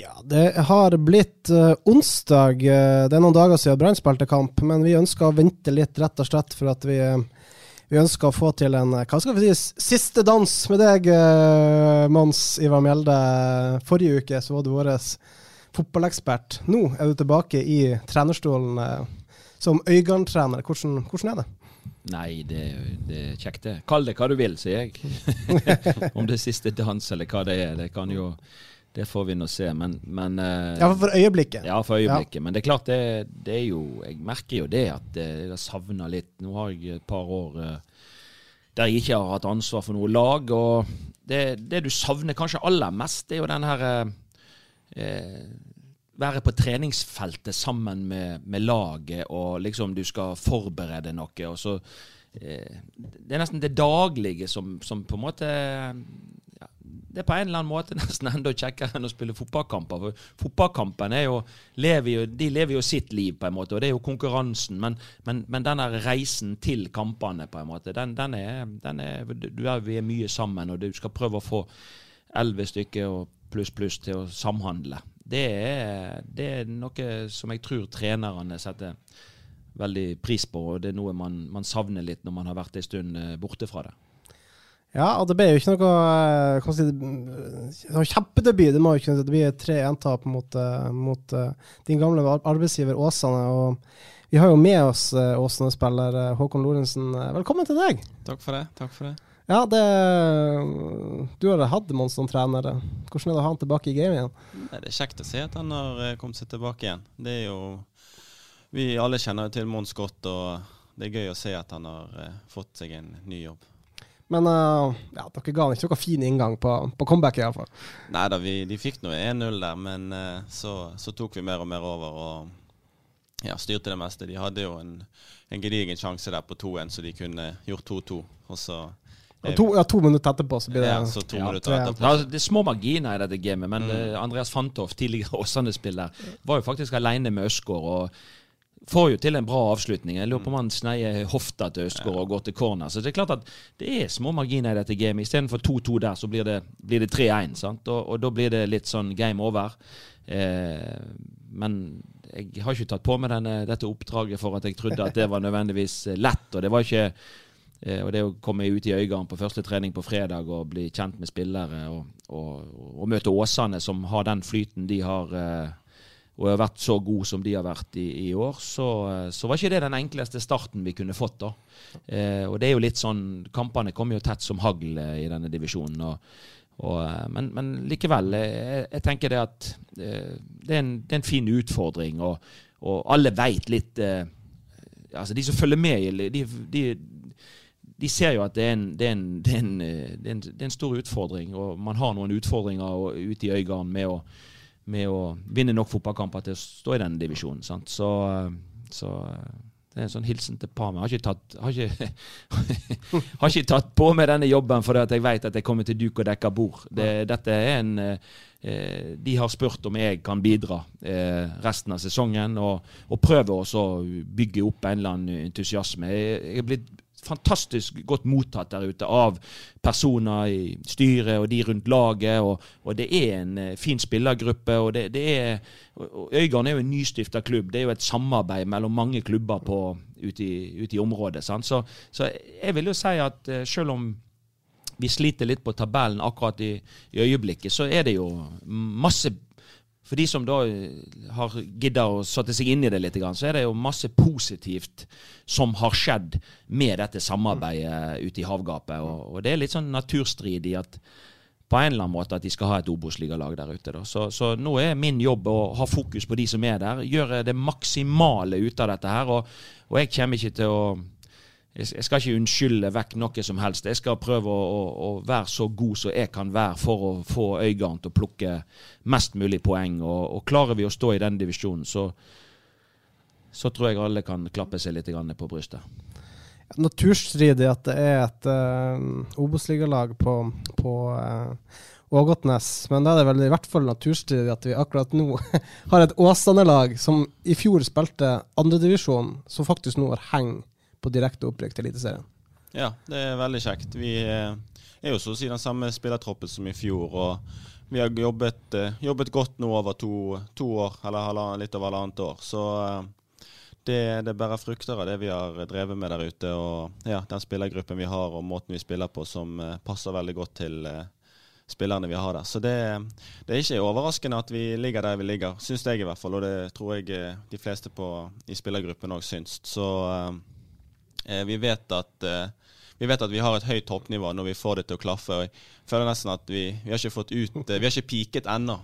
Ja, det har blitt uh, onsdag. Eh, det er noen dager siden Brann spilte kamp, men vi ønsker å vente litt, rett og slett, for at vi, eh, vi ønsker å få til en hva skal vi si, siste dans med deg, uh, Mons Ivar Mjelde. Forrige uke så var du vår fotballekspert. Nå er du tilbake i trenerstolen uh, som Øygarden-trener. Hvordan, hvordan er det? Nei, det, det er kjekt, det. Kall det hva du vil, sier jeg. Om det er siste dans eller hva det er, det kan jo Det får vi nå se, men, men eh, Ja, for øyeblikket. Ja, for øyeblikket. Men det er klart, det, det er jo Jeg merker jo det at jeg har savna litt. Nå har jeg et par år eh, der jeg ikke har hatt ansvar for noe lag. Og det, det du savner kanskje aller mest, det er jo den her eh, eh, Være på treningsfeltet sammen med, med laget, og liksom du skal forberede noe, og så eh, Det er nesten det daglige som, som på en måte ja, det er på en eller annen måte nesten enda kjekkere enn å spille fotballkamper. For fotballkampen er jo, lever jo, de lever jo sitt liv, på en måte, og det er jo konkurransen. Men, men, men den reisen til kampene, på en måte, den, den er, den er er, Vi er mye sammen, og du skal prøve å få elleve stykker og pluss, pluss til å samhandle. Det er, det er noe som jeg tror trenerne setter veldig pris på, og det er noe man, man savner litt når man har vært en stund eh, borte fra det. Ja, og det ble jo ikke noe eh, hva si, kjempedebut. Det må jo ikke. Det blir tre entap mot, eh, mot eh, din gamle arbeidsgiver Åsane. Og vi har jo med oss Åsane-spiller Håkon Lorentzen. Velkommen til deg. Takk for det. takk for det. Ja, det Du har hatt Mons som trener. Hvordan er det å ha han tilbake i gamet igjen? Nei, det er kjekt å se at han har kommet seg tilbake igjen. Det er jo Vi alle kjenner jo til Mons godt, og det er gøy å se at han har fått seg en ny jobb. Men uh, ja, dere ga han ikke noen fin inngang på, på comeback, iallfall. Nei da, vi, de fikk nå 1-0 der, men uh, så, så tok vi mer og mer over og ja, styrte det meste. De hadde jo en, en gedigen sjanse der på 2-1, så de kunne gjort 2-2. Og så Og to, ja, to minutter etterpå så blir det ja, så to ja, minutter etterpå. Ja, altså, det er små marginer i dette gamet, men mm. Andreas Fantoff, tidligere Åsane-spiller, var jo faktisk alene med Østgård. og Får jo til en bra avslutning. Jeg lurer på om han sneier hofta til Østgård og går til corner. Så det er klart at det er små marginer i dette gamet. Istedenfor 2-2 der, så blir det, det 3-1. Og, og da blir det litt sånn game over. Eh, men jeg har ikke tatt på meg denne, dette oppdraget for at jeg trodde at det var nødvendigvis lett. Og det var ikke Eh, og det å komme ut i Øygarden på første trening på fredag og bli kjent med spillere og, og, og møte Åsane, som har den flyten de har, eh, og har vært så god som de har vært i, i år, så, eh, så var ikke det den enkleste starten vi kunne fått. da. Eh, og det er jo litt sånn, Kampene kommer jo tett som hagl eh, i denne divisjonen. og og, eh, men, men likevel, jeg, jeg tenker det at eh, det, er en, det er en fin utfordring, og, og alle veit litt eh, altså De som følger med, de, de, de ser jo at det er en stor utfordring, og man har noen utfordringer ute i Øygarden med å, med å vinne nok fotballkamper til å stå i denne divisjonen. Sant? Så, eh, så eh, det er en sånn hilsen til Parma. Jeg har ikke tatt, har ikke, har ikke tatt på meg denne jobben fordi jeg vet at jeg kommer til duk og dekka bord. Det, dette er en eh, De har spurt om jeg kan bidra eh, resten av sesongen, og, og prøve å bygge opp en eller annen entusiasme. Jeg, jeg er blitt fantastisk godt mottatt der ute av personer i styret og de rundt laget. Og, og det er en eh, fin spillergruppe. og det, det er, Øygarden er jo en nystifta klubb. Det er jo et samarbeid mellom mange klubber på, ute, i, ute i området. Så, så jeg vil jo si at eh, selv om vi sliter litt på tabellen akkurat i, i øyeblikket, så er det jo masse for de som da eh, har gidda å sette seg inn i det litt, så er det jo masse positivt som har skjedd med dette samarbeidet ute i havgapet. Og, det er litt sånn naturstridig at på en eller annen måte at de skal ha et Obos-ligalag der ute. Så, så, nå er min jobb å ha fokus på de som er der. Gjøre det maksimale ut av dette her. Og, og jeg kommer ikke til å jeg skal ikke unnskylde vekk noe som helst. Jeg skal prøve å, å, å, være så god som jeg kan være for å få Øygarden til å plukke mest mulig poeng. Og, og klarer vi å stå i den divisjonen, så, så tror jeg alle kan klappe seg litt på brystet. Naturstridig at det er et uh, Obos-ligalag på, på uh, Ågotnes, men da er det vel i hvert fall naturstridig at vi akkurat nå har et Åsane-lag som i fjor spilte andredivisjon, som faktisk nå har hengt på direkte opprykk til Eliteserien. Ja, det er veldig kjekt. Vi eh, er jo så å si den samme spillertroppen som i fjor. og Vi har jobbet, eh, jobbet godt nå over to, to år, eller litt over halvannet år. Så eh, det, det bærer frukter av det vi har drevet med der ute. Og ja, den spillergruppen vi har og måten vi spiller på som passer veldig godt til spillerne vi har der. Så det, det, er ikke overraskende at vi ligger der vi ligger, syns jeg i hvert fall. Og det tror jeg de fleste på, i spillergruppen òg syns. Så vi vet at eh, vi vet at vi har et høyt toppnivå når vi får det til å klaffe. og Jeg føler nesten at vi, vi har ikke fått ut eh, Vi har ikke piket ennå.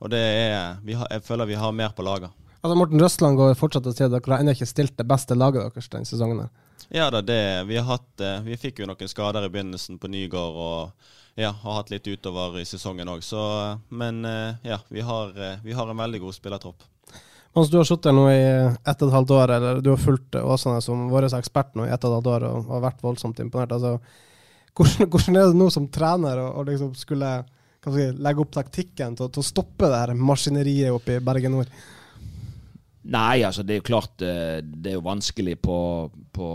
og det er har, Jeg føler vi har mer på lager. Altså Morten Røsland går fortsatt til sier at dere har ennå ikke stilt det beste laget deres denne sesongen. Ja da, det vi har hatt Vi fikk jo noen skader i begynnelsen på Nygård og ja, har hatt litt utover i sesongen òg. Men ja, vi har, vi har en veldig god spillertropp. Hans, du har sittet nå i ett og et halvt år, eller du har fulgt Åsane som vår ekspert nå i ett og et halvt år og har vært voldsomt imponert. Altså, hvordan, hvordan, er det nå som trener å liksom skulle si, legge opp taktikken til, til, å stoppe det her maskineriet oppe i Bergen Nord? Nei, altså det er jo klart eh, det er jo vanskelig på, på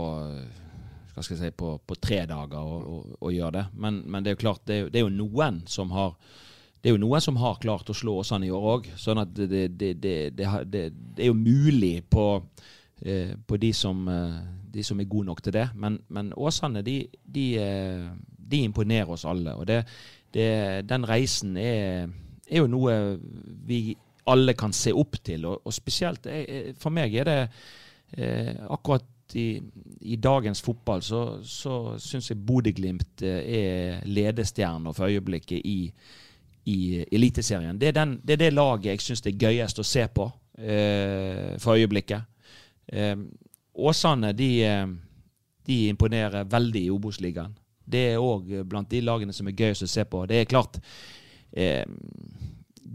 hva skal jeg si, på, på tre dager å, å, å, gjøre det. Men, men, det er jo klart det er, det er jo noen som har det er jo noen som har klart å slå Åsane i år òg. Sånn at det, det, det, det, er jo mulig på, eh, på de, som, eh, de, som, er gode nok til det. Men, men Åsane, de, de, eh, de, imponerer oss alle. Og den reisen er, er, jo noe vi alle kan se opp til. Og, og spesielt for meg er det akkurat i, i, dagens fotball så, så syns jeg Bodø-Glimt er ledestjerner for øyeblikket i i Eliteserien. Det, det, er det laget jeg syns er gøyest å se på eh, for øyeblikket. Eh, Åsane de, eh, de, imponerer veldig i Obos-ligaen. Det er òg blant de lagene som er gøyest å se på. Det er klart eh,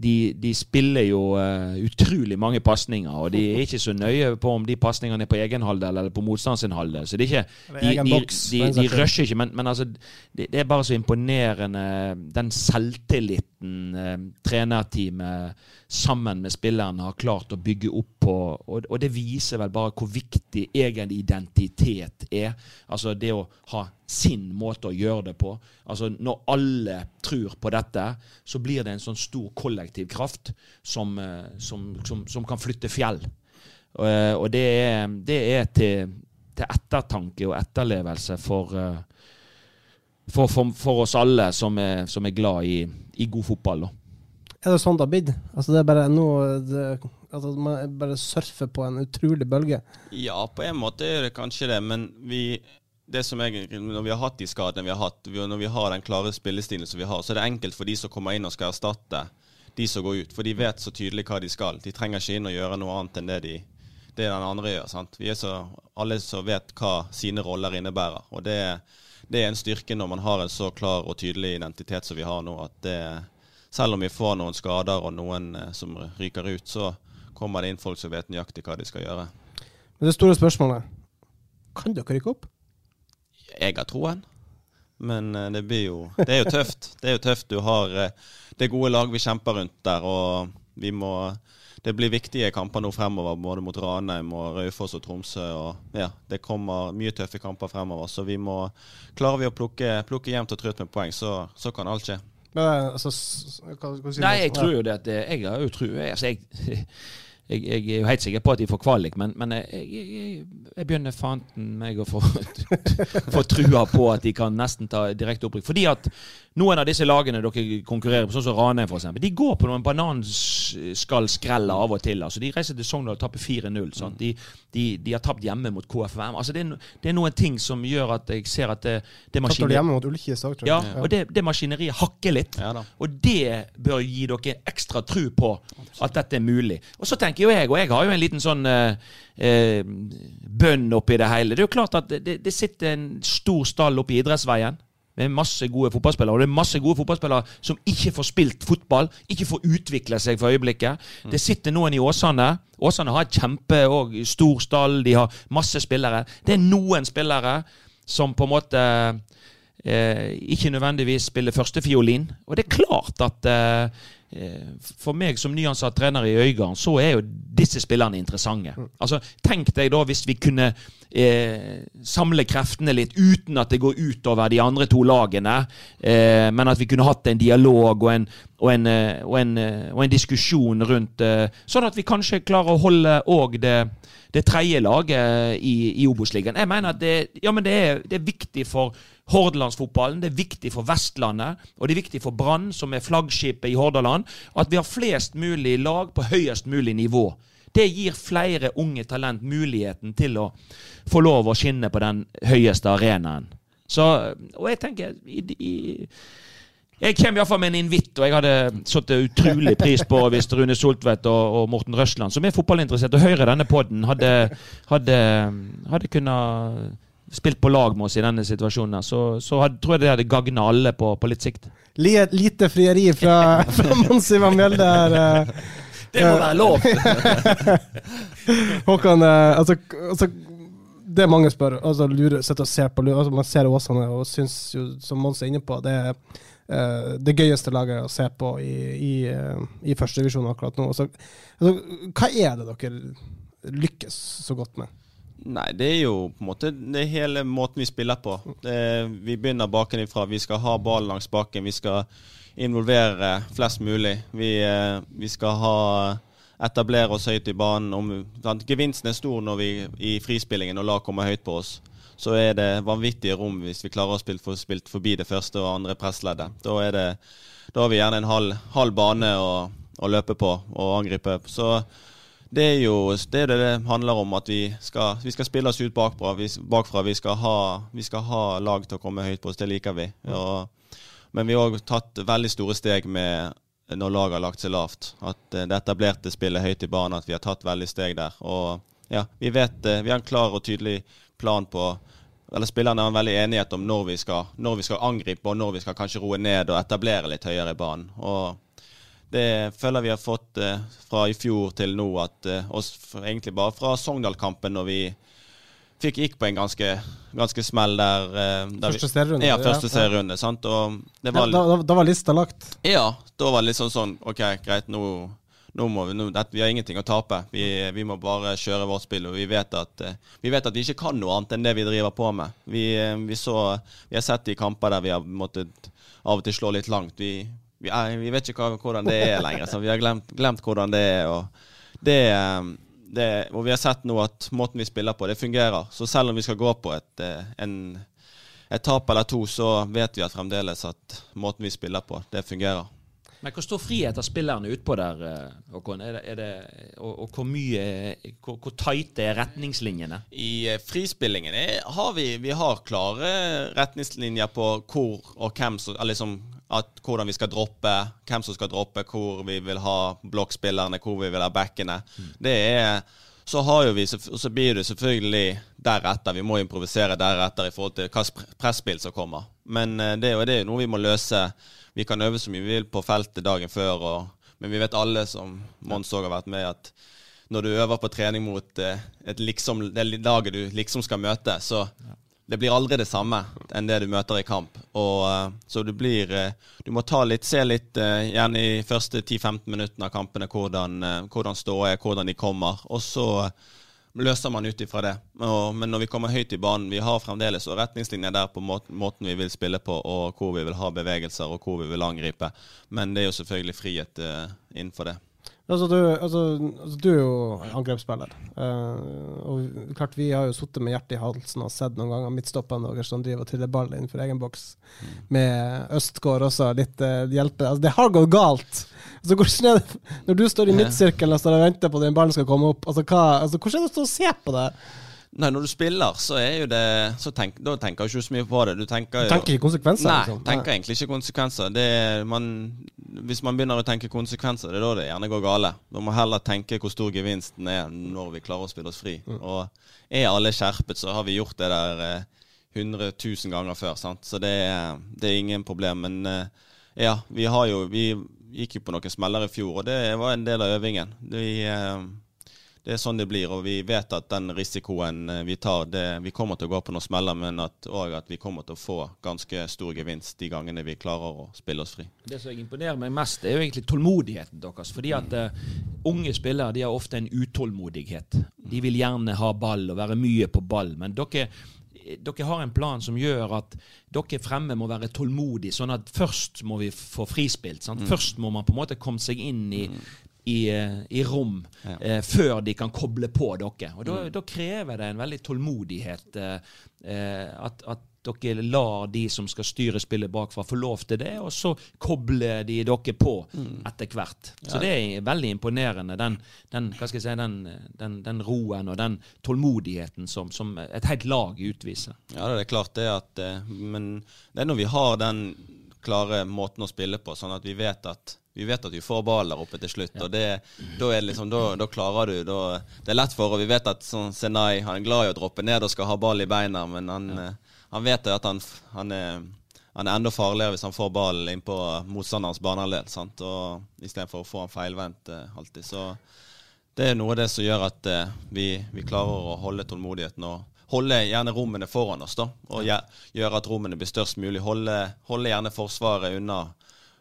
de, de, spiller jo uh, utrolig mange pasninger, og de er ikke så nøye på om de pasningene er på egen halvdel eller på motstanders halvdel. Så det er ikke, de, de, de, rusher ikke, men, men altså, det, det, er bare så imponerende den selvtilliten uh, trenerteamet sammen med spillerne har klart å bygge opp på. Og, og det viser vel bare hvor viktig egen identitet er. Altså det å ha sin måte å gjøre det på. Altså Når alle tror på dette, så blir det en sånn stor kollektiv kraft som, eh, som, som, som kan flytte fjell. Og, eh, og det, er, det er, til, til, ettertanke og etterlevelse for, eh, for, for, for oss alle som er, som er glad i, i, god fotball. Da. Er det sånn det har blitt? Altså det er bare noe det, altså Man bare surfer på en utrolig bølge? Ja, på en måte er det kanskje det, men vi det som jeg, Når vi har hatt de skadene vi har hatt, når vi har den klare spillestilen som vi har, så er det enkelt for de som kommer inn og skal erstatte de som går ut. For de vet så tydelig hva de skal. De trenger ikke inn og gjøre noe annet enn det, de, det den andre gjør. sant? Vi er så, alle som vet hva sine roller innebærer. Og det, det, er en styrke når man har en så klar og tydelig identitet som vi har nå. at det, Selv om vi får noen skader og noen eh, som ryker ut, så kommer det inn folk som vet nøyaktig hva de skal gjøre. Men det store spørsmålet kan dere rykke opp? jeg har troen. Men eh, det blir jo Det er jo tøft. Det er jo tøft. Du har eh, det gode lag vi kjemper rundt der, og vi må Det blir viktige kamper nå fremover, både mot Ranheim og Raufoss og Tromsø. og ja, Det kommer mye tøffe kamper fremover, så vi må Klarer vi å plukke, plukke jevnt og trutt med poeng, så, så kan alt skje. Men, altså, hva, hva Nei, jeg tror jo det at Jeg har jo tro altså, jeg, jeg, jeg, er jo helt sikker på at de får kvalik, men, men jeg, jeg, jeg, begynner fanten meg å få, få trua på at de kan nesten ta direkte opprykk. Fordi at Noen av disse lagene dere konkurrerer på, sånn som Ranheim f.eks., de går på noen bananskallskreller av og til. altså De reiser til Sogndal og tapper 4-0. sant? De, de, de har tapt hjemme mot KFM. altså det er, no- det er noen ting som gjør at jeg ser at det, det maskineriet hjemme mot Ullkis òg, tror ja, og det, det maskineriet hakker litt. Ja og det bør gi dere ekstra tro på at dette er mulig. Og så tenker jo jeg, og jeg har jo en liten sånn eh, eh, bønn oppi det hele. Det er jo klart at det, det sitter en stor stall oppe i idrettsveien. Med masse gode fotballspillere. Og det er masse gode fotballspillere som ikke får spilt fotball. Ikke får utvikle seg for øyeblikket. Det sitter noen i Åsane. Åsane har et kjempe og stor stall. De har masse spillere. Det er noen spillere som på en måte eh, ikke nødvendigvis spiller førstefiolin. Og det er klart at eh, eh, for meg som nyansatt trener i Øygarden, så er jo disse spillerne interessante. Altså, Tenk deg da hvis vi kunne eh, samle kreftene litt uten at det går utover de andre to lagene, eh, men at vi kunne hatt en dialog og en, og en, eh, og en, eh, og en diskusjon rundt eh, Sånn at vi kanskje klarer å holde òg det det tredje laget i, i Obos-ligaen. Jeg mener at det, ja, men det, er, det er viktig for Hordalandsfotballen, det er viktig for Vestlandet, og det er viktig for Brann, som er flaggskipet i Hordaland, at vi har flest mulig lag på høyest mulig nivå. Det gir flere unge talent muligheten til å få lov å skinne på den høyeste arenaen. Så, og jeg tenker i, i, jeg kommer iallfall med en invitt, og jeg hadde satt utrolig pris på hvis Rune Soltvedt og, og Morten Røsland, som er fotballinteressert og hører denne podden, hadde, hadde, hadde kunnet spilt på lag med oss i denne situasjonen. Så, så hadde, tror jeg det hadde gagna alle på, på litt sikt. Lite frieri fra, fra Mons Ivan Mjelde her. Det må være lov! Håkan, eh, altså, altså Det mange spør, altså lurer, sitter og ser på altså, Man ser Åsane og syns jo, som Mons er inne på, det er uh, det gøyeste laget å se på i, i, uh, i førstedivisjon akkurat nå. Altså, altså, hva er det dere lykkes så godt med? Nei, det er jo på en måte det er hele måten vi spiller på. Det, vi begynner bakenfra. Vi skal ha ballen langs baken. Vi skal involvere flest mulig. Vi, eh, vi skal ha etablere oss høyt i banen. Om? Gevinsten er stor når vi i frispillingen og lag kommer høyt på oss. Så er det vanvittige rom hvis vi klarer å spille for, spilt forbi det første og andre pressleddet. Da, det, da har vi gjerne en halv, halv bane å, å løpe på og angripe. Så det er jo det er det det handler om, at vi skal, vi skal spille oss ut bakfra. Vi, bakfra. Vi, skal ha, vi skal ha lag til å komme høyt på oss. Det liker vi. Og, men vi har òg tatt veldig store steg med når laget har lagt seg lavt. At eh, det etablerte spillet høyt i banen, at vi har tatt veldig steg der. Og ja, vi vet eh, Vi har en klar og tydelig plan på eller Spillerne har en veldig enighet om når vi, skal, når vi skal angripe og når vi skal kanskje roe ned og etablere litt høyere i banen. Og det føler vi har fått eh, fra i fjor til nå, at oss egentlig bare fra Sogndal-kampen, når vi fikk gikk på en ganske, ganske smell der. eh, der Første serierunde, Ja, ja. første serierunde. sant? Og det Da, var, da, var lista lagt. ja, da var det litt sånn sånn OK, greit, nå, nå må vi nå, det, Vi har ingenting å tape. Vi, vi må bare kjøre vårt spill. Og vi vet, at, eh, vi vet at vi ikke kan noe annet enn det vi driver på med. Vi, eh, vi, så, vi har sett i kamper der vi har måttet av og til slå litt langt. Vi, vi, er, vet ikke hva, hvordan det er lenger. Så vi har glemt, glemt hvordan det er. Og, det, det, og vi har sett nå at måten vi spiller på, det fungerer. Så selv om vi skal gå på et, eh, en, et tap eller to, så vet vi at fremdeles at måten vi spiller på, det fungerer. Men hvor stor frihet har spillerne utpå der, eh, Håkon? Er det, er det, og, og hvor mye Hvor, hvor tighte er retningslinjene? I frispillingene frispillingen er, har vi, vi har klare retningslinjer på hvor og hvem som liksom, at, Hvordan vi skal droppe, hvem som skal droppe, hvor vi vil ha blokkspillerne, hvor vi vil ha backene. Det er så vi, så blir det selvfølgelig deretter. Vi må improvisere deretter i forhold til hvilket presspill som kommer. Men eh, det jo det er jo noe vi må løse. Vi kan øve så mye vi vil på feltet dagen før, og, men vi vet alle, som Mons òg har vært med, at når du øver på trening mot eh, et liksom, det laget du liksom skal møte, så det blir aldri det samme enn det du møter i kamp. Og, eh, så du blir eh, Du må ta litt, se litt eh, gjerne i første 10-15 minuttene av kampene hvordan, hvordan ståa er, hvordan de kommer. Og så løser man ut ifra det. Og, men når vi kommer høyt i banen, vi har fremdeles retningslinjer der på måten, vi vil spille på, og hvor vi vil ha bevegelser, og hvor vi vil angripe. Men det er jo selvfølgelig frihet innenfor det. Altså, du, altså, altså, du er jo angrepsspiller. Uh, og klart vi har jo sittet med hjertet i halsen og sett noen ganger midtstoppene deres som driver og triller ball innenfor egen boks, med Østgård også litt uh, hjelpe. Altså, det har gått galt. Altså, hvordan er det, når du står i midtsirkelen og står og venter på at den ballen skal komme opp, altså, hva, altså, hvordan er det å stå og se på det? Nei, når du spiller, så er jo det så tenk, Da tenker du ikke så mye på det. Du tenker, tenker ikke konsekvenser? Nei, liksom. tenker egentlig ikke konsekvenser. Det man, hvis man begynner å tenke konsekvenser, det er da det gjerne går gale. Man må heller tenke hvor stor gevinsten er når vi klarer å spille oss fri. Og er alle skjerpet, så har vi gjort det der eh, 100 000 ganger før. Sant? Så det det er ingen problem. Men eh, ja, vi har jo Vi gikk jo på noen smeller i fjor, og det var en del av øvingen. Vi, eh, det er sånn det blir, og vi vet at den risikoen eh, vi tar, det, vi kommer til å gå på noen smeller, men at, og at vi kommer til å få ganske stor gevinst de gangene vi klarer å spille oss fri. Det som imponerer meg mest, er jo egentlig tålmodigheten deres. Fordi at uh, unge spillere de har ofte en utålmodighet. De vil gjerne ha ball og være mye på ball. Men dere, dere har en plan som gjør at dere fremme må være tålmodige. Sånn at først må vi få frispilt. Sant? Først må man på en måte komme seg inn i i, eh, i rom Ja. eh, før de kan koble på dere. Og Da, da krever det en veldig tålmodighet. Eh, eh, at, at dere lar de som skal styre spillet bakfra, få lov til det, og så kobler de dere på etter hvert. Så det er veldig imponerende, den, den, si, den, den, den roen og den tålmodigheten som, som et helt lag utviser. Ja, det er klart det at eh, Men det er når vi har den klare måten å spille på, sånn at vi vet at vi vet at vi får ball der oppe til slutt. og det, Da er det liksom, da, da klarer du da, Det er lett for og Vi vet at sånn Senai han er glad i å droppe ned og skal ha ball i beina, men han, ja. han vet at han, han, er, han er enda farligere hvis han får ballen inn på motstanderens banehalvdel. Istedenfor å få han feilvendt eh, alltid. Så det er noe av det som gjør at eh, vi, vi klarer å holde tålmodigheten og holde gjerne rommene foran oss. da, Og gjøre at rommene blir størst mulig. Holde, holde gjerne Forsvaret unna.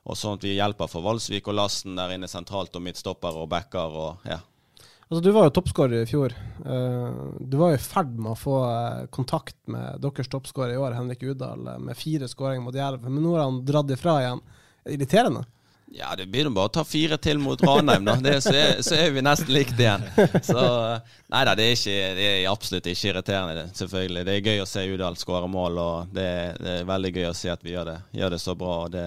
Og sånn at vi hjelper for Valsvik og Lassen der inne sentralt, og midtstopper og backer. og ja. Altså, du var jo toppskårer i fjor. Eh, du var i ferd med å få eh, kontakt med deres toppskårer i år, Henrik Udal, eh, med fire skåringer mot Jerv. Men nå har han dratt ifra igjen. Irriterende. Ja, det blir bare å ta fire til mot Ranheim, da. Det, så, er, så er vi nesten likt igjen. Så Nei da, det er, ikke, det er absolutt ikke irriterende, det, selvfølgelig. Det er gøy å se Udal skåre mål, og det, det er veldig gøy å se at vi gjør det, gjør det så bra. og det,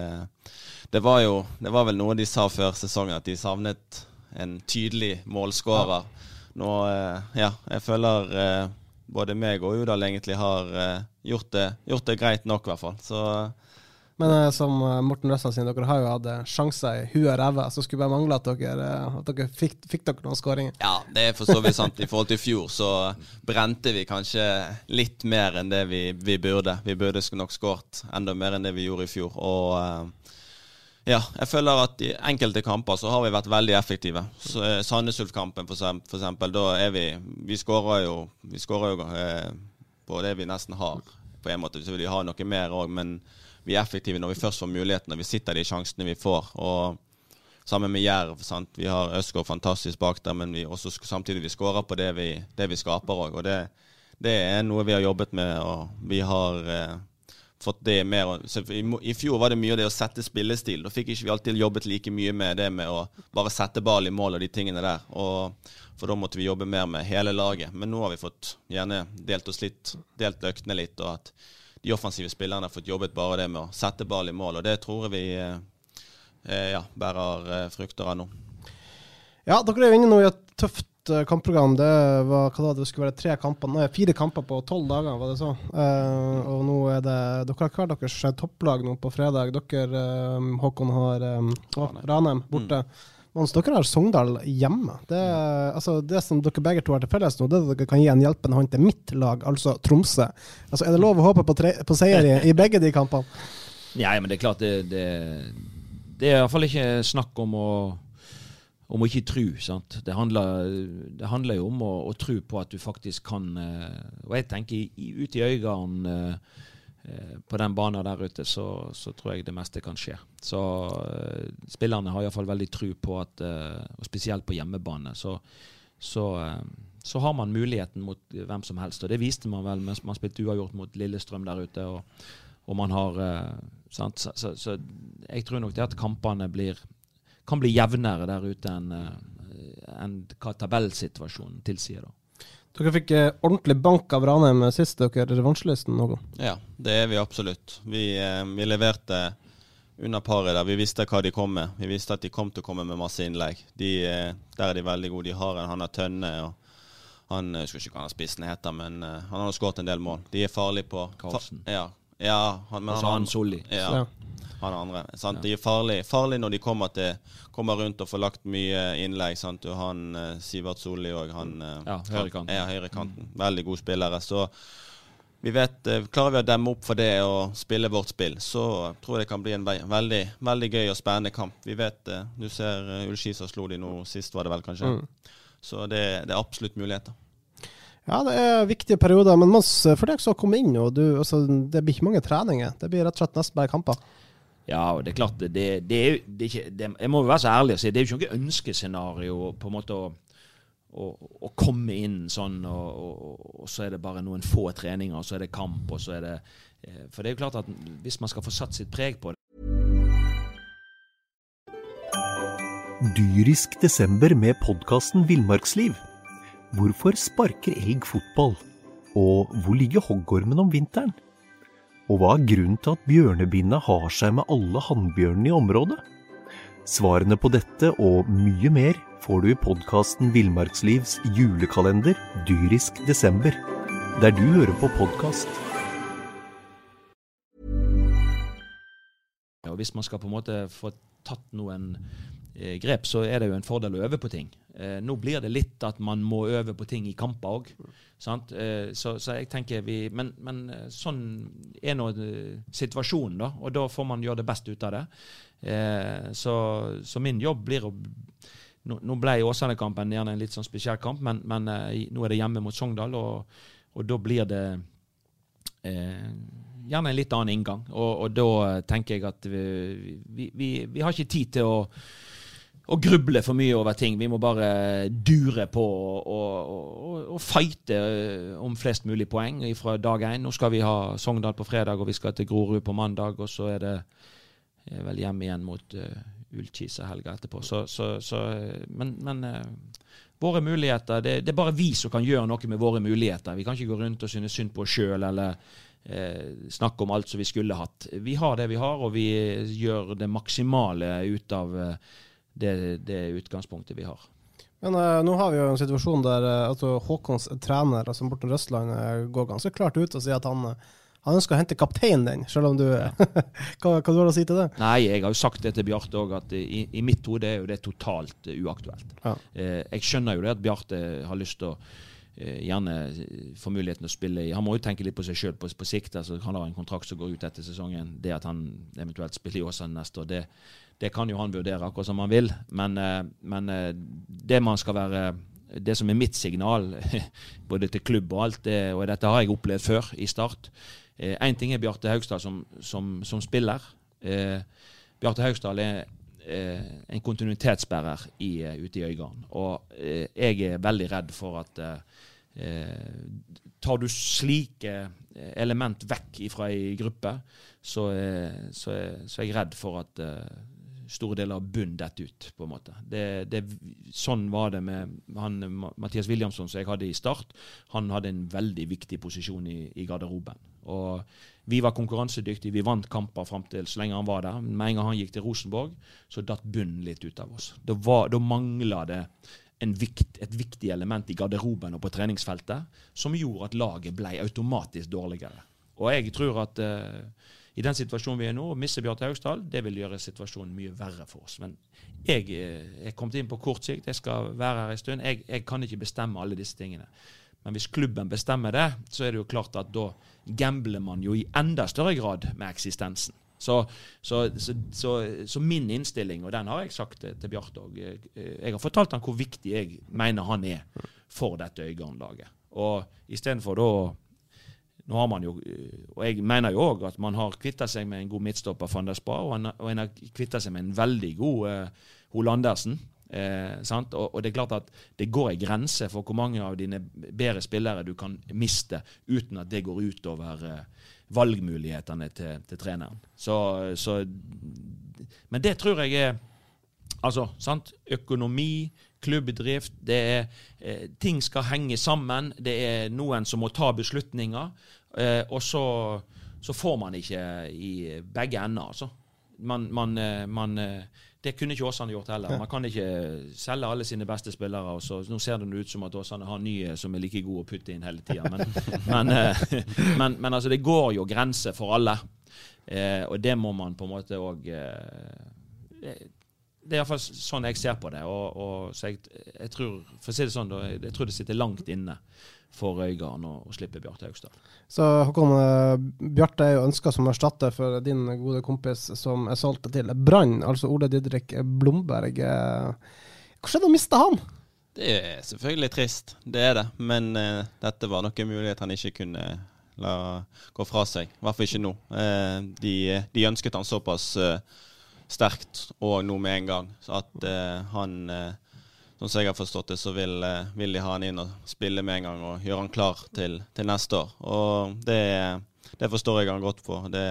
det var jo Det var vel noe de sa før sesongen, at de savnet en tydelig målskårer. Nå, eh, ja, jeg føler eh, både meg og Udal egentlig har eh, gjort, det, gjort det greit nok, i hvert fall. Så Men som Morten Røssa sier, dere har jo hatt sjanser i huet og ræva, så skulle bare mangle at dere, at dere fikk, fikk dere noen skåringer. Ja, det er for så vidt sant. I forhold til i fjor så brente vi kanskje litt mer enn det vi, vi burde. Vi burde nok skåret enda mer enn det vi gjorde i fjor. Og ja, jeg føler at i enkelte kamper så har vi vært veldig effektive. Så, eh, Sandnes Ulf-kampen for, eksempel, da er vi Vi skårer jo, vi skårer jo eh, på det vi nesten har, på en måte. Så vil vi ha noe mer òg, men vi er effektive når vi først får mulighetene. Vi sitter de sjansene vi får. og Sammen med Jerv. sant? Vi har Østgård fantastisk bak der, men vi også samtidig vi skårer på det vi, det vi skaper òg. Og det, det er noe vi har jobbet med, og vi har eh, fått det mer så i, I fjor var det mye av det å sette spillestil. Da fikk ikke vi alltid jobbet like mye med det med å bare sette ball i mål og de tingene der. Og, for da måtte vi jobbe mer med hele laget. Men nå har vi fått gjerne delt oss litt, delt øktene litt, og at de offensive spillerne har fått jobbet bare det med å sette ball i mål. Og det tror jeg vi eh, eh, ja, bærer eh, frukter av nå. Ja, dere er jo inne nå i et tøft kampprogram. Det var hva da, det skulle være tre kamper, nei, fire kamper på tolv dager, var det så? Uh, og nå er det Dere har hver deres eh, topplag nå på fredag. Dere, um, Håkon, har um, Ranheim borte. Mens dere har Sogndal hjemme. Det, er- altså, det som dere begge to har til felles nå, det er at dere kan gi en hjelpende hånd til mitt lag, altså Tromsø. Altså, er det lov å håpe på, tre, på seier i, i begge de kampene? Ja, men det er klart det, det, det er iallfall ikke snakk om å om å ikke tru. sant? Det handler, det handler jo om å, å tro på at du faktisk kan eh, Og jeg tenker ut i øynene eh, eh, på den banen der ute, så, så tror jeg det meste kan skje. Så spillerne har iallfall veldig tro på at Og spesielt på hjemmebane, så, så, så har man muligheten mot hvem som helst. Og det viste man vel mens man spilte uavgjort mot Lillestrøm der ute. og, og man har sant? Så jeg tror nok det at kampene blir kan bli jevnere der ute enn en enn hva tabellsituasjonen tilsier. da. Dere fikk eh, ordentlig bank av Ranheim sist dere revansjelysten noe. Ja, det er vi absolutt. Vi, eh, vi leverte under paret der. Vi visste hva de kom med. Vi visste at de kom til å komme med masse innlegg. De, eh, der er de veldig gode. De har en han har Tønne og han Jeg husker ikke hva han spissen heter, men eh, han har skåret en del mål. De er farlige på Karlsen. Fa ja. ja han, men Og han, han Solli. Ja, Ja. Han andre. Sant? De er farlige farlig når de kommer, til, kommer rundt og får lagt mye innlegg. Sant? Og han eh, Sivert Solli òg, han eh, Ja, høyrekanten. er høyrekanten. Veldig gode spillere. Så vi vet, eh, Klarer vi å demme opp for det og spille vårt spill, så tror jeg det kan bli en ve- veldig, veldig gøy og spennende kamp. Vi vet Du ser Ullskisa slo de nå sist, var det vel kanskje. Mm. Så det, det er absolutt muligheter. Ja, det er viktige perioder. Men Mons, for deg som har kommet inn, og du, altså, det blir ikke mange treninger. Det blir rett og slett nesten bare kamper. Ja, og det er klart det, det, er det er ikke, det, Jeg må jo være så ærlig og si det er jo ikke noe ønskescenario på en måte å, å, å komme inn sånn, og, og, og så er det bare noen få treninger, og så er det kamp, og så er det eh, For det er jo klart at hvis man skal få satt sitt preg på det Dyrisk desember med podkasten Villmarksliv. Hvorfor sparker elg fotball? Og hvor ligger hoggormen om vinteren? Og hva er grunnen til at bjørnebinna har seg med alle hannbjørnene i området? Svarene på dette og mye mer får du i podkasten Villmarkslivs julekalender Dyrisk desember, der du hører på podkast. Ja, hvis man skal på en måte få tatt noen eh, grep, så er det jo en fordel å øve på ting. Eh, nå blir det litt at man må øve på ting i kamper òg. Eh, så, så jeg tenker vi Men, men eh, sånn er nå eh, situasjonen, da. Og da får man gjøre det best ut av det. Eh, så, så min jobb blir å Nå, nå ble Åsane-kampen gjerne en litt sånn spesiell kamp, men, men eh, nå er det hjemme mot Sogndal, og, og da blir det gjerne en litt annen inngang. Og, og da tenker jeg at vi, vi, vi, vi har ikke tid til å, å gruble for mye over ting. Vi må bare dure på og, og, og, fighte eh, om flest mulig poeng fra dag én. Nå skal vi ha Sogndal på fredag, og vi skal til Grorud på mandag, og så er det vel hjem igjen mot uh, Ullkisa helga etterpå. Så, så, så, men men uh, våre muligheter det, det er bare vi som kan gjøre noe med våre muligheter. Vi kan ikke gå rundt og synes synd på oss sjøl eller uh, snakke om alt som vi skulle hatt. Vi har det vi har, og vi gjør det maksimale ut av eh, det, det utgangspunktet vi har. Men uh, nå har vi jo en situasjon der uh, altså, Håkons trener, altså Morten Røstland, uh, går ganske klart ut og sier at han, eh, han ønsker å hente kapteinen din, selv om du hva, hva du har å si til det? Nei, jeg har jo sagt det til Bjarte òg, at i, i mitt hode er jo det totalt eh, uaktuelt. Ja. Eh, jeg skjønner jo det at Bjarte har lyst til å eh, gjerne få muligheten å spille i Han må jo tenke litt på seg sjøl på, på sikt. altså Han har en kontrakt som går ut etter sesongen. Det at han eventuelt spiller i Åsane neste år, det, det kan jo han vurdere akkurat som han vil. Men, eh, men eh, det man skal være det som er mitt signal, både til klubb og alt, det, og dette har jeg opplevd før i Start Én ting er Bjarte Haugstad som, som, som spiller. Eh, Bjarte Haugstad er eh, en kontinuitetsbærer i, eh, ute i Øygarden. Og eh, jeg er veldig redd for at eh, tar du slike eh, element vekk fra ei gruppe, så, eh, så, så er jeg redd for at eh, store deler av bunnen detter ut, på en måte. Det, det, sånn var det med han, Mathias Williamson som jeg hadde i Start. Han hadde en veldig viktig posisjon i, i garderoben. Og vi var konkurransedyktige, vi vant kamper fram til så lenge han var der. Med en gang han gikk til Rosenborg, så datt bunnen litt ut av oss. Da, var- mangla det vikt, et viktig element i garderoben og på treningsfeltet som gjorde at laget ble automatisk dårligere. Og jeg tror at eh, i den situasjonen vi er nå, å miste Bjarte Haugstad, det vil gjøre situasjonen mye verre for oss. Men jeg eh, er kommet inn på kort sikt, jeg skal være her en stund. Jeg, jeg kan ikke bestemme alle disse tingene. Men hvis klubben bestemmer det, så er det jo klart at da gambler man jo i enda større grad med eksistensen. Så, så, så, så, min innstilling, og den har jeg sagt til, Bjarte òg Jeg har fortalt han hvor viktig jeg mener han er for dette Øygarden-laget. Og istedenfor da nå har man jo, og Jeg mener jo òg at man har kvitta seg med en god midtstopper, van der Spa, og og en har kvitta seg med en veldig god eh, Holandersen. Eh? Og, og det er klart at det går en grense for hvor mange av dine bedre spillere du kan miste uten at det går utover eh, valgmulighetene til, til treneren. Så, så, men det tror jeg er Altså, sant? Økonomi, klubbdrift, det er eh, Ting skal henge sammen. Det er noen som må ta beslutninger. Eh, og så, så får man ikke i begge ender, altså. Man, man, eh, man eh, det kunne ikke Åsane gjort heller. Man kan ikke selge alle sine beste spillere. og så Nå ser det ut som at Åsane har nye som er like gode å putte inn hele tida. Men, men, men, men, altså, det går jo grenser for alle. Eh, og det må man på en måte òg eh, Det er iallfall sånn jeg ser på det. Og, og så jeg, jeg, tror for å si det sånn, jeg tror det sitter langt inne for Øygarden å, å slippe Bjarte Haugstad. Så Håkon, eh, Bjarte er jo ønska som erstatter for din gode kompis som er solgt til Brann, altså Ole Didrik Blomberg. Hva skjedde å miste han? Det er selvfølgelig trist, det er det. Men uh, dette var nok en mulighet han ikke kunne la gå fra seg. I hvert fall ikke nå. Uh, de, de, ønsket han såpass uh, sterkt og nå med en gang, så at han Sånn som jeg har forstått det, så vil, eh, vil, de ha han inn og spille med en gang og gjøre han klar til, til neste år. Og det, det, forstår jeg han godt på. Det,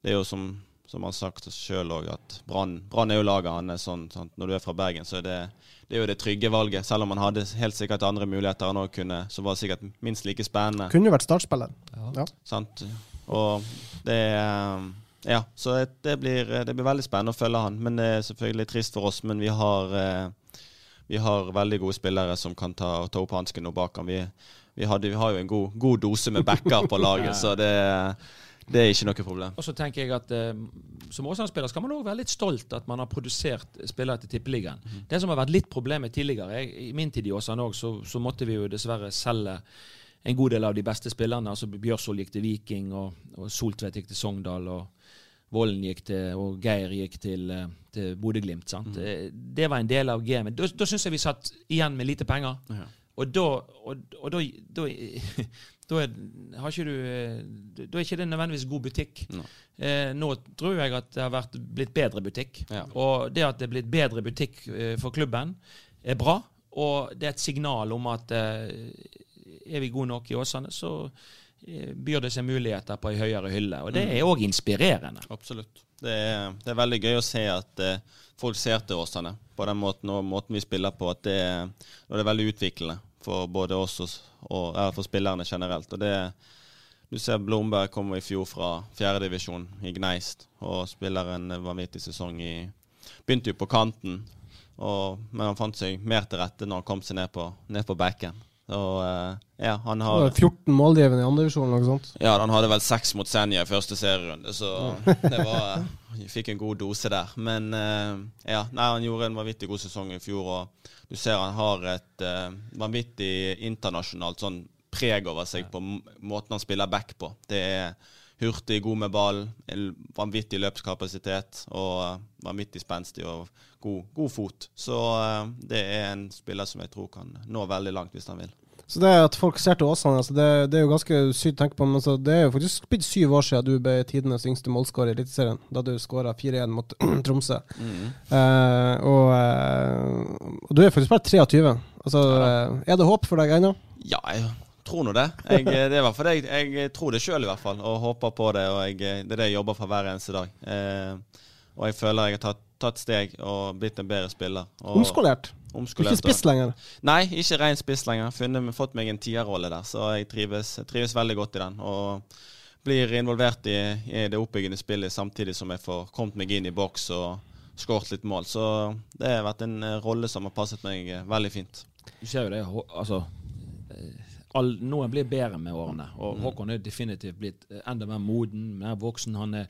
det er jo som, som han har sagt sjøl òg, at Brann er jo laget hans sånn, sånn, Når du er fra Bergen, så er det, det er jo det trygge valget. Selv om han hadde helt sikkert andre muligheter han òg kunne, så var sikkert minst like spennende. Kunne jo vært startspiller. Ja. ja. Sant. Og det Ja, så det blir, det blir veldig spennende å følge han. Men det er selvfølgelig trist for oss. Men vi har eh, vi har veldig gode spillere som kan ta, ta opp hansken nå bak ham. Vi, vi, vi, har jo en god, god dose med backer på laget, så det, det, er ikke noe problem. Og så tenker jeg at eh, Som Åsane-spiller skal man òg være litt stolt at man har produsert spillere til Tippeligaen. Mm. Det som har vært litt problemet tidligere, jeg, i min tid i Åsane òg, så, så, måtte vi jo dessverre selge en god del av de beste spillerne. altså Bjørsvold gikk til Viking, og, og Soltvedt gikk til Sogndal. og Vollen gikk til, og Geir gikk til, eh, til Bodø-Glimt. Mm. Eh, det var en del av gamet. Da, da syns jeg vi satt igjen med lite penger. Ja. Og da, og, og da, da, da, er, ikke du, eh, da er ikke det nødvendigvis god butikk. No. Eh, nå tror jeg at det har vært blitt bedre butikk. Ja. Og det at det er blitt bedre butikk for klubben, er bra. Og det er et signal om at eh, er vi gode nok i Åsane, så byr det seg muligheter på ei høyere hylle. Og det mm. er òg inspirerende. Absolutt. Det er, det er, veldig gøy å se at eh, folk ser til Åsane på den måten og måten vi spiller på. at Det, det er veldig utviklende for både oss og, og for spillerne generelt. og det du ser Blomberg kommer i fjor fra fjerdedivisjon i Gneist og spiller en vanvittig sesong i Begynte jo på kanten, og, men han fant seg mer til rette når han kom seg ned på, ned på backen. Og uh, ja, han har 14 målgivende i andredivisjon eller noe sånt? Ja, han hadde vel seks mot Senja i første serierunde, så det var Vi fikk en god dose der. Men uh, ja, nei, han gjorde en vanvittig god sesong i fjor, og du ser han har et uh, vanvittig internasjonalt sånn preg over seg på måten han spiller back på. Det er hurtig, god med ball, vanvittig løpskapasitet og vanvittig spenstig og god, god fot. Så uh, det er en spiller som jeg tror kan nå veldig langt hvis han vil. Så det at folk ser til Åsane, altså det, det, er jo ganske sykt å tenke på. Men altså det er jo faktisk blitt syv år siden du ble tidenes yngste målskårer i Eliteserien. Da du skåra 4-1 mot Tromsø. Mm. Uh, og, uh, og, du er faktisk bare 23. Altså, ja, er det håp for deg ennå? Ja, jeg tror nå det. Jeg, det er hvert fall jeg, jeg tror det sjøl i hvert fall, og håper på det. og jeg, Det er det jeg jobber for hver eneste dag. Eh, og jeg føler jeg har tatt, tatt, steg og blitt en bedre spiller. Og, omskolert? omskolert? Ikke spiss lenger? Nei, ikke ren spiss lenger. Funnet, fått meg en tierrolle der, så jeg trives, trives, veldig godt i den. Og blir involvert i, i, det oppbyggende spillet samtidig som jeg får kommet meg inn i boks og skåret litt mål. Så det har vært en eh, rolle som har passet meg eh, veldig fint. Du ser jo det, altså all, noen blir bedre med årene. Og mm. Håkon er definitivt blitt eh, enda mer moden, mer voksen. Han, er,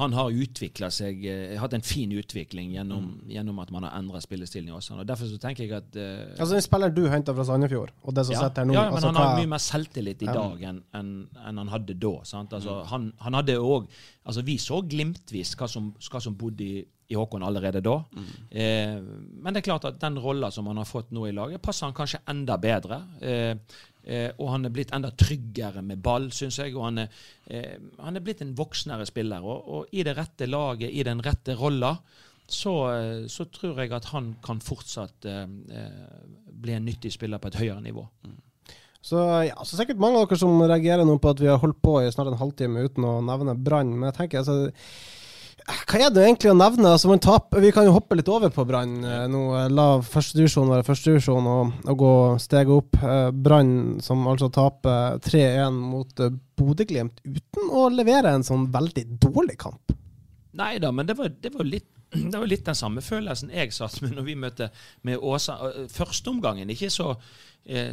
han har utvikla seg, eh, hatt en fin utvikling gjennom, mm. gjennom at man har endra spillestilen i Åsane. Og Derfor så tenker jeg at uh, Altså Den spilleren du henta fra Sandefjord, og det som ja, sitter her nå Ja, men altså, han har mye mer selvtillit i dag enn en, en han hadde da. Sant? Altså, mm. han, han, hadde òg Altså, vi så glimtvis hva som, hva som bodde i i Håkon allerede da. Mm. Eh, men det er klart at den rolla som han har fått nå i laget, passer han kanskje enda bedre. Eh, Eh, og han er blitt enda tryggere med ball, syns jeg. Og han er, eh, han er, blitt en voksnere spiller. Og, og, i det rette laget, i den rette rolla, så, eh, så, tror jeg at han kan fortsatt eh, eh, bli en nyttig spiller på et høyere nivå. Mm. Så ja, så sikkert mange av dere som reagerer nå på at vi har holdt på i snart en halvtime uten å nevne Brann. Men jeg tenker altså Hva er det egentlig å nevne? Altså, taper, vi kan jo hoppe litt over på Brann eh, nå. eh, La førstedivisjon være førstedivisjon og, og gå steget opp. Eh, Brann som altså taper 3-1 mot Bodø-Glimt uten å levere en sånn veldig dårlig kamp. Nei da, men det var, det var litt det var litt den samme følelsen jeg satt med når vi møtte med Åsa. Førsteomgangen ikke så,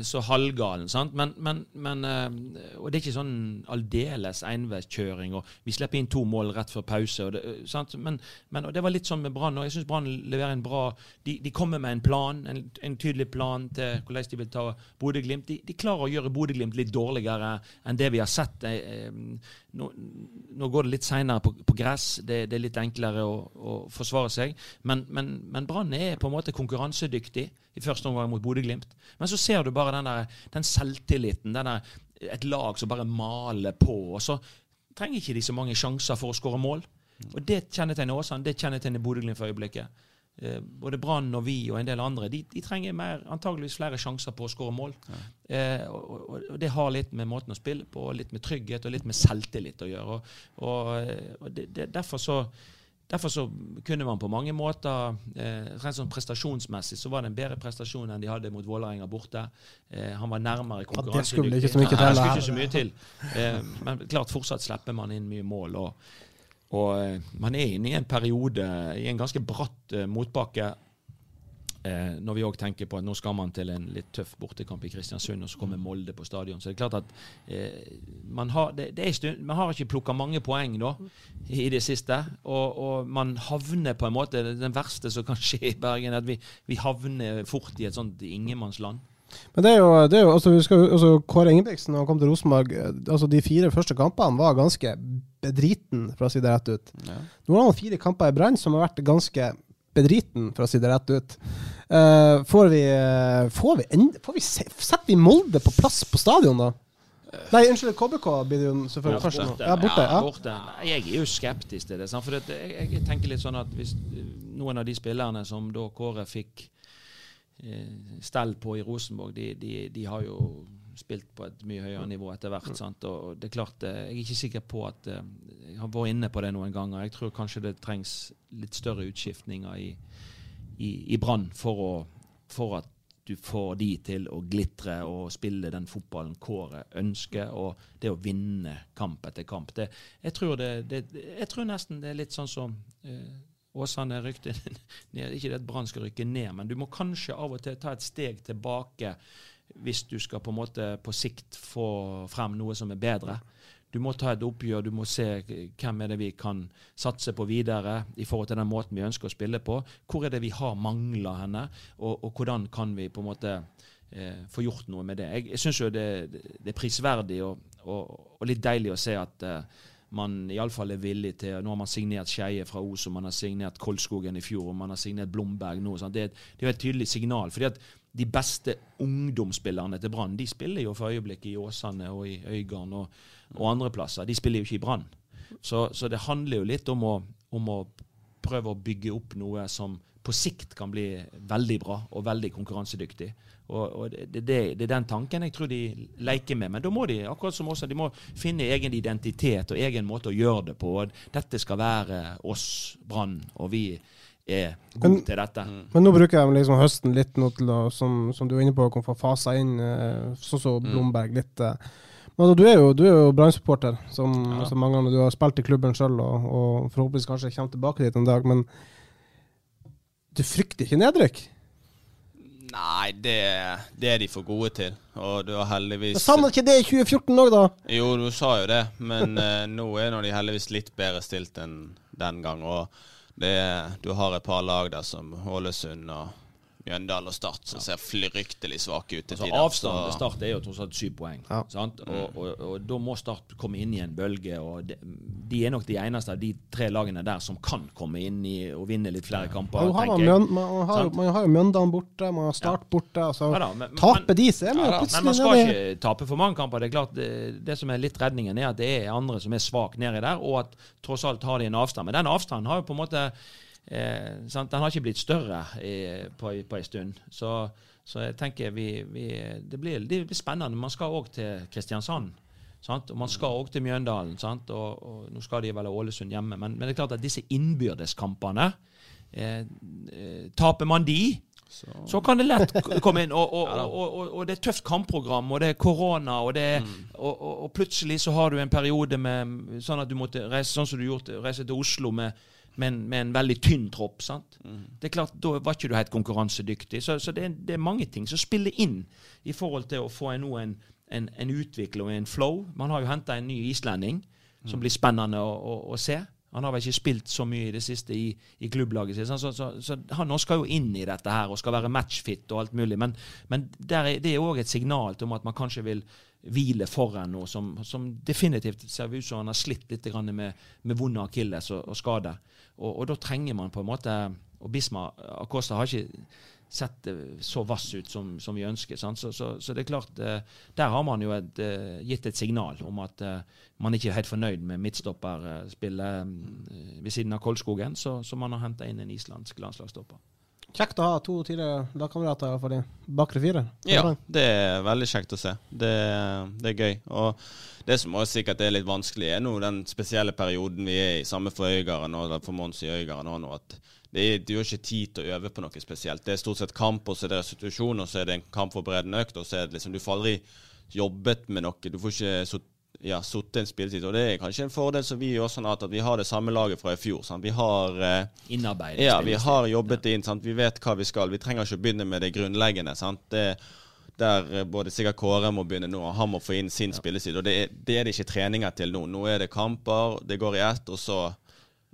så halvgalen, sant? Men, men, men, eh, Og det er ikke sånn aldeles enveiskjøring, vi slipper inn to mål rett før pause. Og det, eh, sant? Men, men og det var litt sånn med Brann, og jeg syns Brann leverer en bra de, de, kommer med en plan, en, en, tydelig plan til hvordan de vil ta Bodø-Glimt. De, de, klarer å gjøre Bodø-Glimt litt dårligere enn det vi har sett. Nå, nå går det litt seinere på, på, gress, det, det, er litt enklere å, å forsvare seg. Men, men Brann er på en måte konkurransedyktig i første omgang mot Bodø-Glimt. Men så ser du bare den, der, den selvtilliten. Den der, et lag som bare maler på. og så trenger ikke de så mange sjanser for å skåre mål. Og Det kjennetegner Åsane, det kjennetegner Bodø-Glimt for øyeblikket. Eh, både Brann og vi og en del andre, de, de trenger mer, antageligvis flere sjanser på å skåre mål. Ja. Eh, og, og, og, Det har litt med måten å spille på, litt med trygghet og litt med selvtillit å gjøre. Og, og det, det, derfor, så, derfor så kunne man på mange måter eh, rent sånn Prestasjonsmessig så var det en bedre prestasjon enn de hadde mot Vålerenga borte. Eh, han var nærmere konkurransedyktig. Ja, det skulle ikke så mye til. Ja, det skulle ikke så mye til. Eh, men klart fortsatt slipper man inn mye mål. og og eh, man er inne i en periode, i en ganske bratt uh, motbakke. Eh, når vi òg tenker på at nå skal man til en litt tøff bortekamp i Kristiansund, og så kommer Molde på stadion. Så det er klart at eh, man, har, det, det stund, man, har, ikke plukka mange poeng da, i det siste. Og, og, man havner på en måte Den verste som kan skje i Bergen, at vi, vi havner fort i et sånt ingenmannsland. Men det er jo, det er jo altså, vi skal, altså, Kåre Ingebrigtsen han kom til Rosenborg altså De fire første kampene var ganske bedriten, for å si det rett ut. Ja. Nå har han fire kamper i Brann som har vært ganske bedriten, for å si det rett ut. Uh, får vi, får vi, får vi Setter vi Molde på plass på stadion, da? Nei, unnskyld, KBK blir det jo selvfølgelig først nå. Ja, borte. Ja, borte. Jeg er jo skeptisk til det. For det, jeg, jeg, tenker litt sånn at hvis noen av de spillerne som da Kåre fikk eh, stell på i Rosenborg, de, de, de har jo spilt på et mye høyere nivå etter hvert. Sant? Og det er klart, eh, Jeg er ikke sikker på at eh, Jeg har vært inne på det noen ganger. Jeg tror kanskje det trengs litt større utskiftninger i, i, i Brann for, for, at du får de til å glitre og spille den fotballen Kåre ønsker, og det å vinne kamp etter kamp. Det, jeg, tror det, det, jeg, tror nesten det er litt sånn som eh, Åsane rykte ned. Ikke det at Brann skal rykke ned, men du må kanskje av og til ta et steg tilbake hvis du skal på en måte på sikt få frem noe som er bedre. Du må ta et oppgjør, du må se hvem er det vi kan satse på videre i forhold til den måten vi ønsker å spille på. Hvor er det vi har mangler henne, og, og, hvordan kan vi på en måte eh, få gjort noe med det. Jeg, jeg syns jo det, det, er prisverdig og, og, og, litt deilig å se at eh, man iallfall er villig til Nå har man signert Skeie fra Os, og man har signert Kolskogen i fjor, og man har signert Blomberg nå. Det, det, er et tydelig signal. fordi at de beste ungdomsspillerne til Brann de spiller jo for øyeblikket i Åsane og i Øygarden og, og andre plasser. De spiller jo ikke i Brann. Så, så, det handler jo litt om å, om å, prøve å bygge opp noe som på sikt kan bli veldig bra og veldig konkurransedyktig. Og, og det, det, det, er den tanken jeg tror de leker med. Men da må de akkurat som også, de må finne egen identitet og egen måte å gjøre det på. Dette skal være oss, Brann, og vi er god men, til dette. Mm. Men nå bruker jeg liksom høsten litt nå til å, som, som du er inne på, å få fasa inn eh, sånn som mm. Blomberg litt. Eh. Men altså, du er jo, du jo Brann-supporter, som, ja. som, mange andre. Du har spilt i klubben sjøl og, og, forhåpentligvis kanskje kommer tilbake dit en dag. Men du frykter ikke nedrykk? Nei, det, det, er de for gode til. Og du har heldigvis Sa man ikke det i 2014 òg, da? Jo, du sa jo det. Men uh, nå er de heldigvis litt bedre stilt enn den gang. Og er, du har et par lag der som Ålesund og Mjøndalen og Start som ser fryktelig svake ut til altså, tider. Avstanden til Start er jo tross alt syv poeng. Ja. Og, og, og, og, da må Start komme inn i en bølge. og de, de, er nok de eneste av de tre lagene der som kan komme inn i og vinne litt flere kamper. Ja, man, man, man, har, man, har, jo Mjøndalen borte, man har Start ja. borte. Altså, ja, da, taper de, så er man jo plutselig Men man skal ikke tape for mange kamper. Det er klart, det, det, som er litt redningen, er at det er andre som er svake nedi der, og at tross alt har de en avstand. Men den avstanden har jo på en måte Eh, den har ikke blitt større i, på, på en stund. Så, så jeg tenker vi, vi, det, blir, det, blir, spennende. Man skal òg til Kristiansand. Sant? Og Man skal òg til Mjøndalen, sant? Og, og nå skal de vel ha Ålesund hjemme. Men, men det er klart at disse innbyrdeskampene eh, eh, Taper man de, så. kan det lett komme inn. Og, og, og, og, det er tøft kampprogram, og det er korona, og, det og plutselig så har du en periode med sånn at du måtte reise sånn som du gjorde, reise til Oslo med, med, en, med en veldig tynn tropp. sant? Det er klart, Da var ikke du helt konkurransedyktig. Så, så det, er, det er mange ting som spiller inn i forhold til å få en, en, en, en utvikling og en flow. Man har jo henta en ny islending som blir spennende å, å, å se. Han har vel ikke spilt så mye i det siste i, i klubblaget sitt. Så, så, så han nå skal jo inn i dette her og skal være matchfit og alt mulig. Men, men er, det er òg et signal til om at man kanskje vil hvile foran noe som, som definitivt ser ut som han har slitt litt med, med vonde akilles og, og skader. Og, og da trenger man på en måte Og Bisma Acosta har ikke sett så vass ut som, som vi ønsker. Så, så, så det er klart, eh, der har man jo et, eh, gitt et signal om at eh, man ikke er helt fornøyd med midtstopperspillet eh, ved siden av Kolskogen, så, så man har henta inn en islandsk landslagsstopper. Kjekt å ha to tidligere lagkamerater for de bakre fire. Ja, det er veldig kjekt å se. Det, det er gøy. Og det som også sikkert er litt vanskelig, er nå den spesielle perioden vi er i, samme for Øygarden og for Mons i Øygarden òg nå, at det du har ikke tid til å øve på noe spesielt. Det er stort sett kamp, og så er det restitusjon, og så er det en kampforberedende økt, og så er det liksom Du får aldri jobbet med noe. Du får ikke sut- ja, sittet en spilletid. Og det er kanskje en fordel som vi gjør sånn at, at vi har det samme laget fra i fjor. Sant? Vi har eh, Innarbeidet. ja, vi har jobbet det inn. Sant? Vi vet hva vi skal. Vi trenger ikke å begynne med det grunnleggende. Sant? Det, der eh, både sikkert Kåre må begynne nå, og han må få inn sin spilleside. Og det er, det er det ikke treninger til nå. Nå er det kamper, det går i ett, og så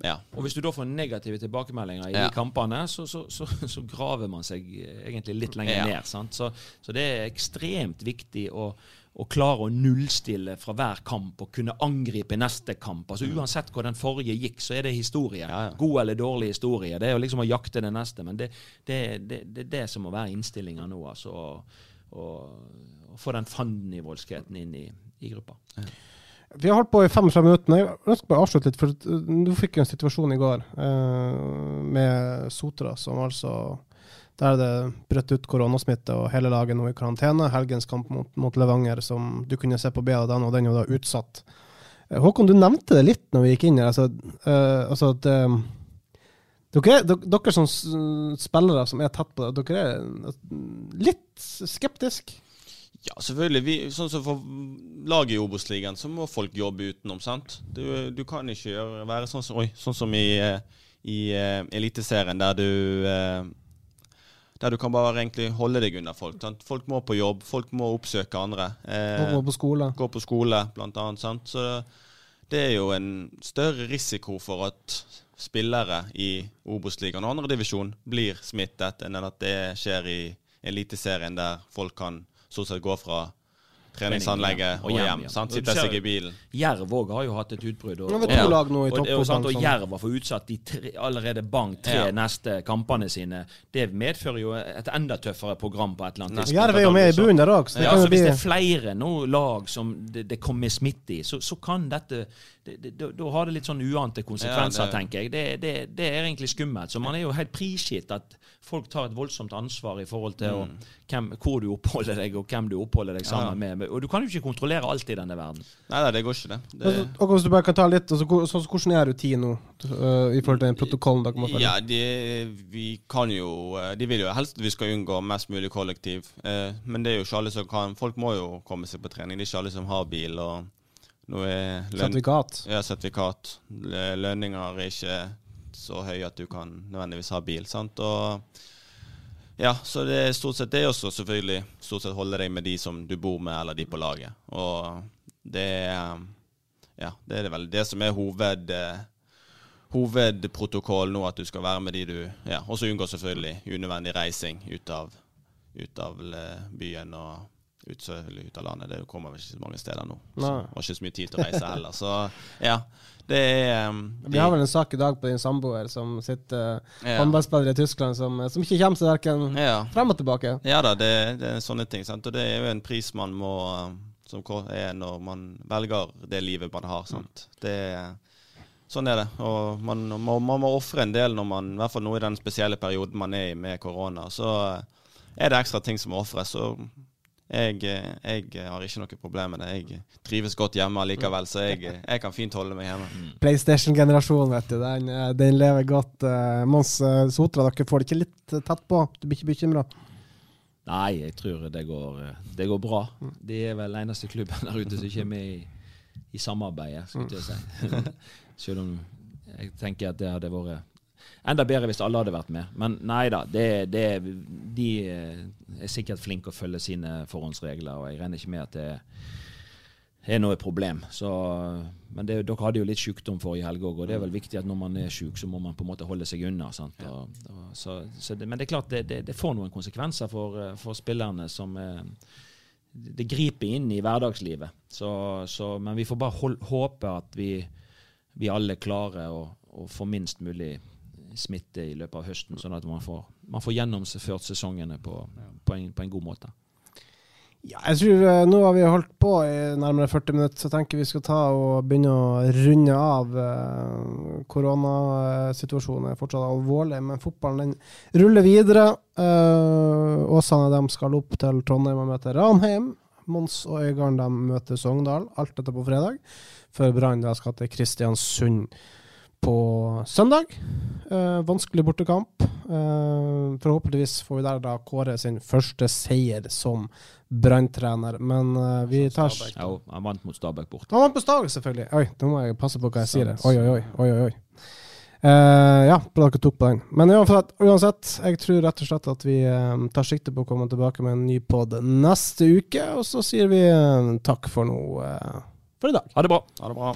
Ja. Og hvis du da får negative tilbakemeldinger i Ja. kampene, så, så, så, så graver man seg egentlig litt lenger Ja. ned. Sant? Så, så det er ekstremt viktig å, å klare å nullstille fra hver kamp og kunne angripe neste kamp. Altså Uansett hvor den forrige gikk, så er det historie. Mm. Ja, ja. God eller dårlig historie. Det er jo liksom å jakte det neste. Men det er det, det, det, det som må være innstillinga nå. altså å, få den fandenivoldskheten inn i, i gruppa. Vi har holdt på i 35 minutter, jeg ønsker bare å avslutte litt. For du fikk jo en situasjon i går eh, med Sotra, som altså Der det brøt ut koronasmitte, og hele laget nå i karantene. Helgens kamp mot, mot Levanger, som du kunne se på B av den, og den er jo da utsatt. Eh, Håkon, du nevnte det litt når vi gikk inn her. Altså, uh, altså at eh, dere, er- dere, dere som spillere som er tett på det, dere er litt skeptisk? Ja, selvfølgelig. Vi, sånn som For laget i Obos-ligaen så må folk jobbe utenom. sant? Du, du kan ikke gjøre, være sånn som, oi, sånn som i, i uh, Eliteserien, der du eh, der du kan bare egentlig holde deg unna folk. Sant? Folk må på jobb, folk må oppsøke andre. Eh, gå på skole? gå på skole, blant annet. Sant? Så det er jo en større risiko for at spillere i Obos-ligaen og andredivisjon blir smittet, enn at det skjer i Eliteserien, der folk kan stort sett gå fra treningsanlegget og hjem. ja. sant? Og Sitte seg i bilen. Jerv òg har jo hatt et utbrudd. Og, og- i og, sant, og Jerv har fått utsatt de tre, allerede bang tre Ja. neste kampene sine. Det medfører jo et enda tøffere program på et eller annet tidspunkt. Jerv er jo med i bunnen der òg, Ja, altså Hvis det er flere nå, lag som det, det kommer smitte i, så, så kan dette det, det, Da har det litt sånn uante konsekvenser, Ja, det- tenker jeg. Det, det, det er egentlig skummelt. Så man er jo helt prisgitt at folk tar et voldsomt ansvar i forhold til å, hvem, hvor du oppholder deg, og hvem du oppholder deg sammen med. Og du kan jo ikke kontrollere alt i denne verden. Nei, nei, det går ikke, det. det Altså, og hvis du bare kan ta litt, altså, hvor- så, hvordan er rutinen nå uh, i forhold til den protokollen dere må følge? Ja, de, vi kan jo eh, De vil jo helst at vi skal unngå mest mulig kollektiv. Uh, men det er jo ikke alle som kan Folk må jo komme seg på trening. Det er ikke alle som har bil. og nå er lønn, Sertifikat. Ja, sertifikat. Lønninger er ikke så høye at du kan nødvendigvis ha bil. sant? Og ja, så det er stort sett det også, selvfølgelig. Stort sett holde deg med de som du bor med, eller de på laget. Og det er Ja, det er det vel det som er hoved... hovedprotokollen hovedprotokoll nå, at du skal være med de du Ja, og så unngå selvfølgelig unødvendig reising ut av, ut av eh, byen og ut, ut av landet. Det kommer vel ikke så mange steder nå. Så og ikke så mye tid til å reise heller. Så ja, det er um, Vi har vel en sak i dag på din samboer som sitter Ja. håndballspiller i Tyskland, som, som ikke kommer seg verken ja. frem og tilbake. Ja da, det, det er sånne ting. Sant? Og det er jo en pris man må um, Som er når man velger det livet man har. Sant? Det, sånn er det. Og man, må, man må ofre en del når man, i hvert fall nå i den spesielle perioden man er i med korona. Så uh, er det ekstra ting som må ofres. Så jeg, eh, jeg har ikke noe problem med det. Jeg trives godt hjemme allikevel, så jeg, jeg kan fint holde meg hjemme. Mm. PlayStation-generasjonen, vet du. Den, eh, den lever godt. eh, Mons eh, Sotra, dere får det ikke litt tett på? Du blir ikke bekymra? Nei, jeg tror det går, eh, det går bra. De er vel eneste klubben der ute som ikke er med i, i samarbeidet, skulle jeg si. Selv om jeg tenker at det hadde vært enda bedre hvis alle hadde vært med. Men nei da, det, det, de eh, er sikkert flinke å følge sine forhåndsregler, og jeg regner ikke med at det er noe problem. Så, men det, dere hadde jo litt sykdom forrige helg òg, og det er vel viktig at når man er syk, så må man på en måte holde seg unna. sant? Og, og, så, så det, men det er klart det, det, får noen konsekvenser for, eh, for spillerne som eh, Det griper inn i hverdagslivet. Så, så, men vi får bare hold, håpe at vi, vi alle klarer å, å få minst mulig smitte i løpet av høsten, sånn at man får, man får gjennomført sesongene på, på, en, på en god måte. Ja, jeg tror eh, Nå har vi holdt på i nærmere 40 minutter, så jeg tenker vi skal ta og begynne å runde av. Eh, koronasituasjonen er fortsatt alvorlig, men fotballen den ruller videre. Eh, Åsane de skal opp til Trondheim og møte Ranheim. Mons og Øygarden de møter Sogndal. Alt dette på fredag. Før Brann skal til Kristiansund på søndag. Eh, vanskelig bortekamp. Eh, forhåpentligvis får vi der da Kåre sin første seier som Brann-trener. Men eh, vi tar Ja, han vant mot Stabæk bort. Han vant på Stabæk, selvfølgelig. Oi, nå må jeg passe på hva jeg sier. her. Oi, oi, oi. oi, oi, oi. Eh, ja, bra dere tok på den. Men uansett, uansett, jeg tror rett og slett at vi eh, tar sikte på å komme tilbake med en ny pod neste uke. Og så sier vi eh, takk for nå eh, for i dag. Ha det bra. Ha det bra.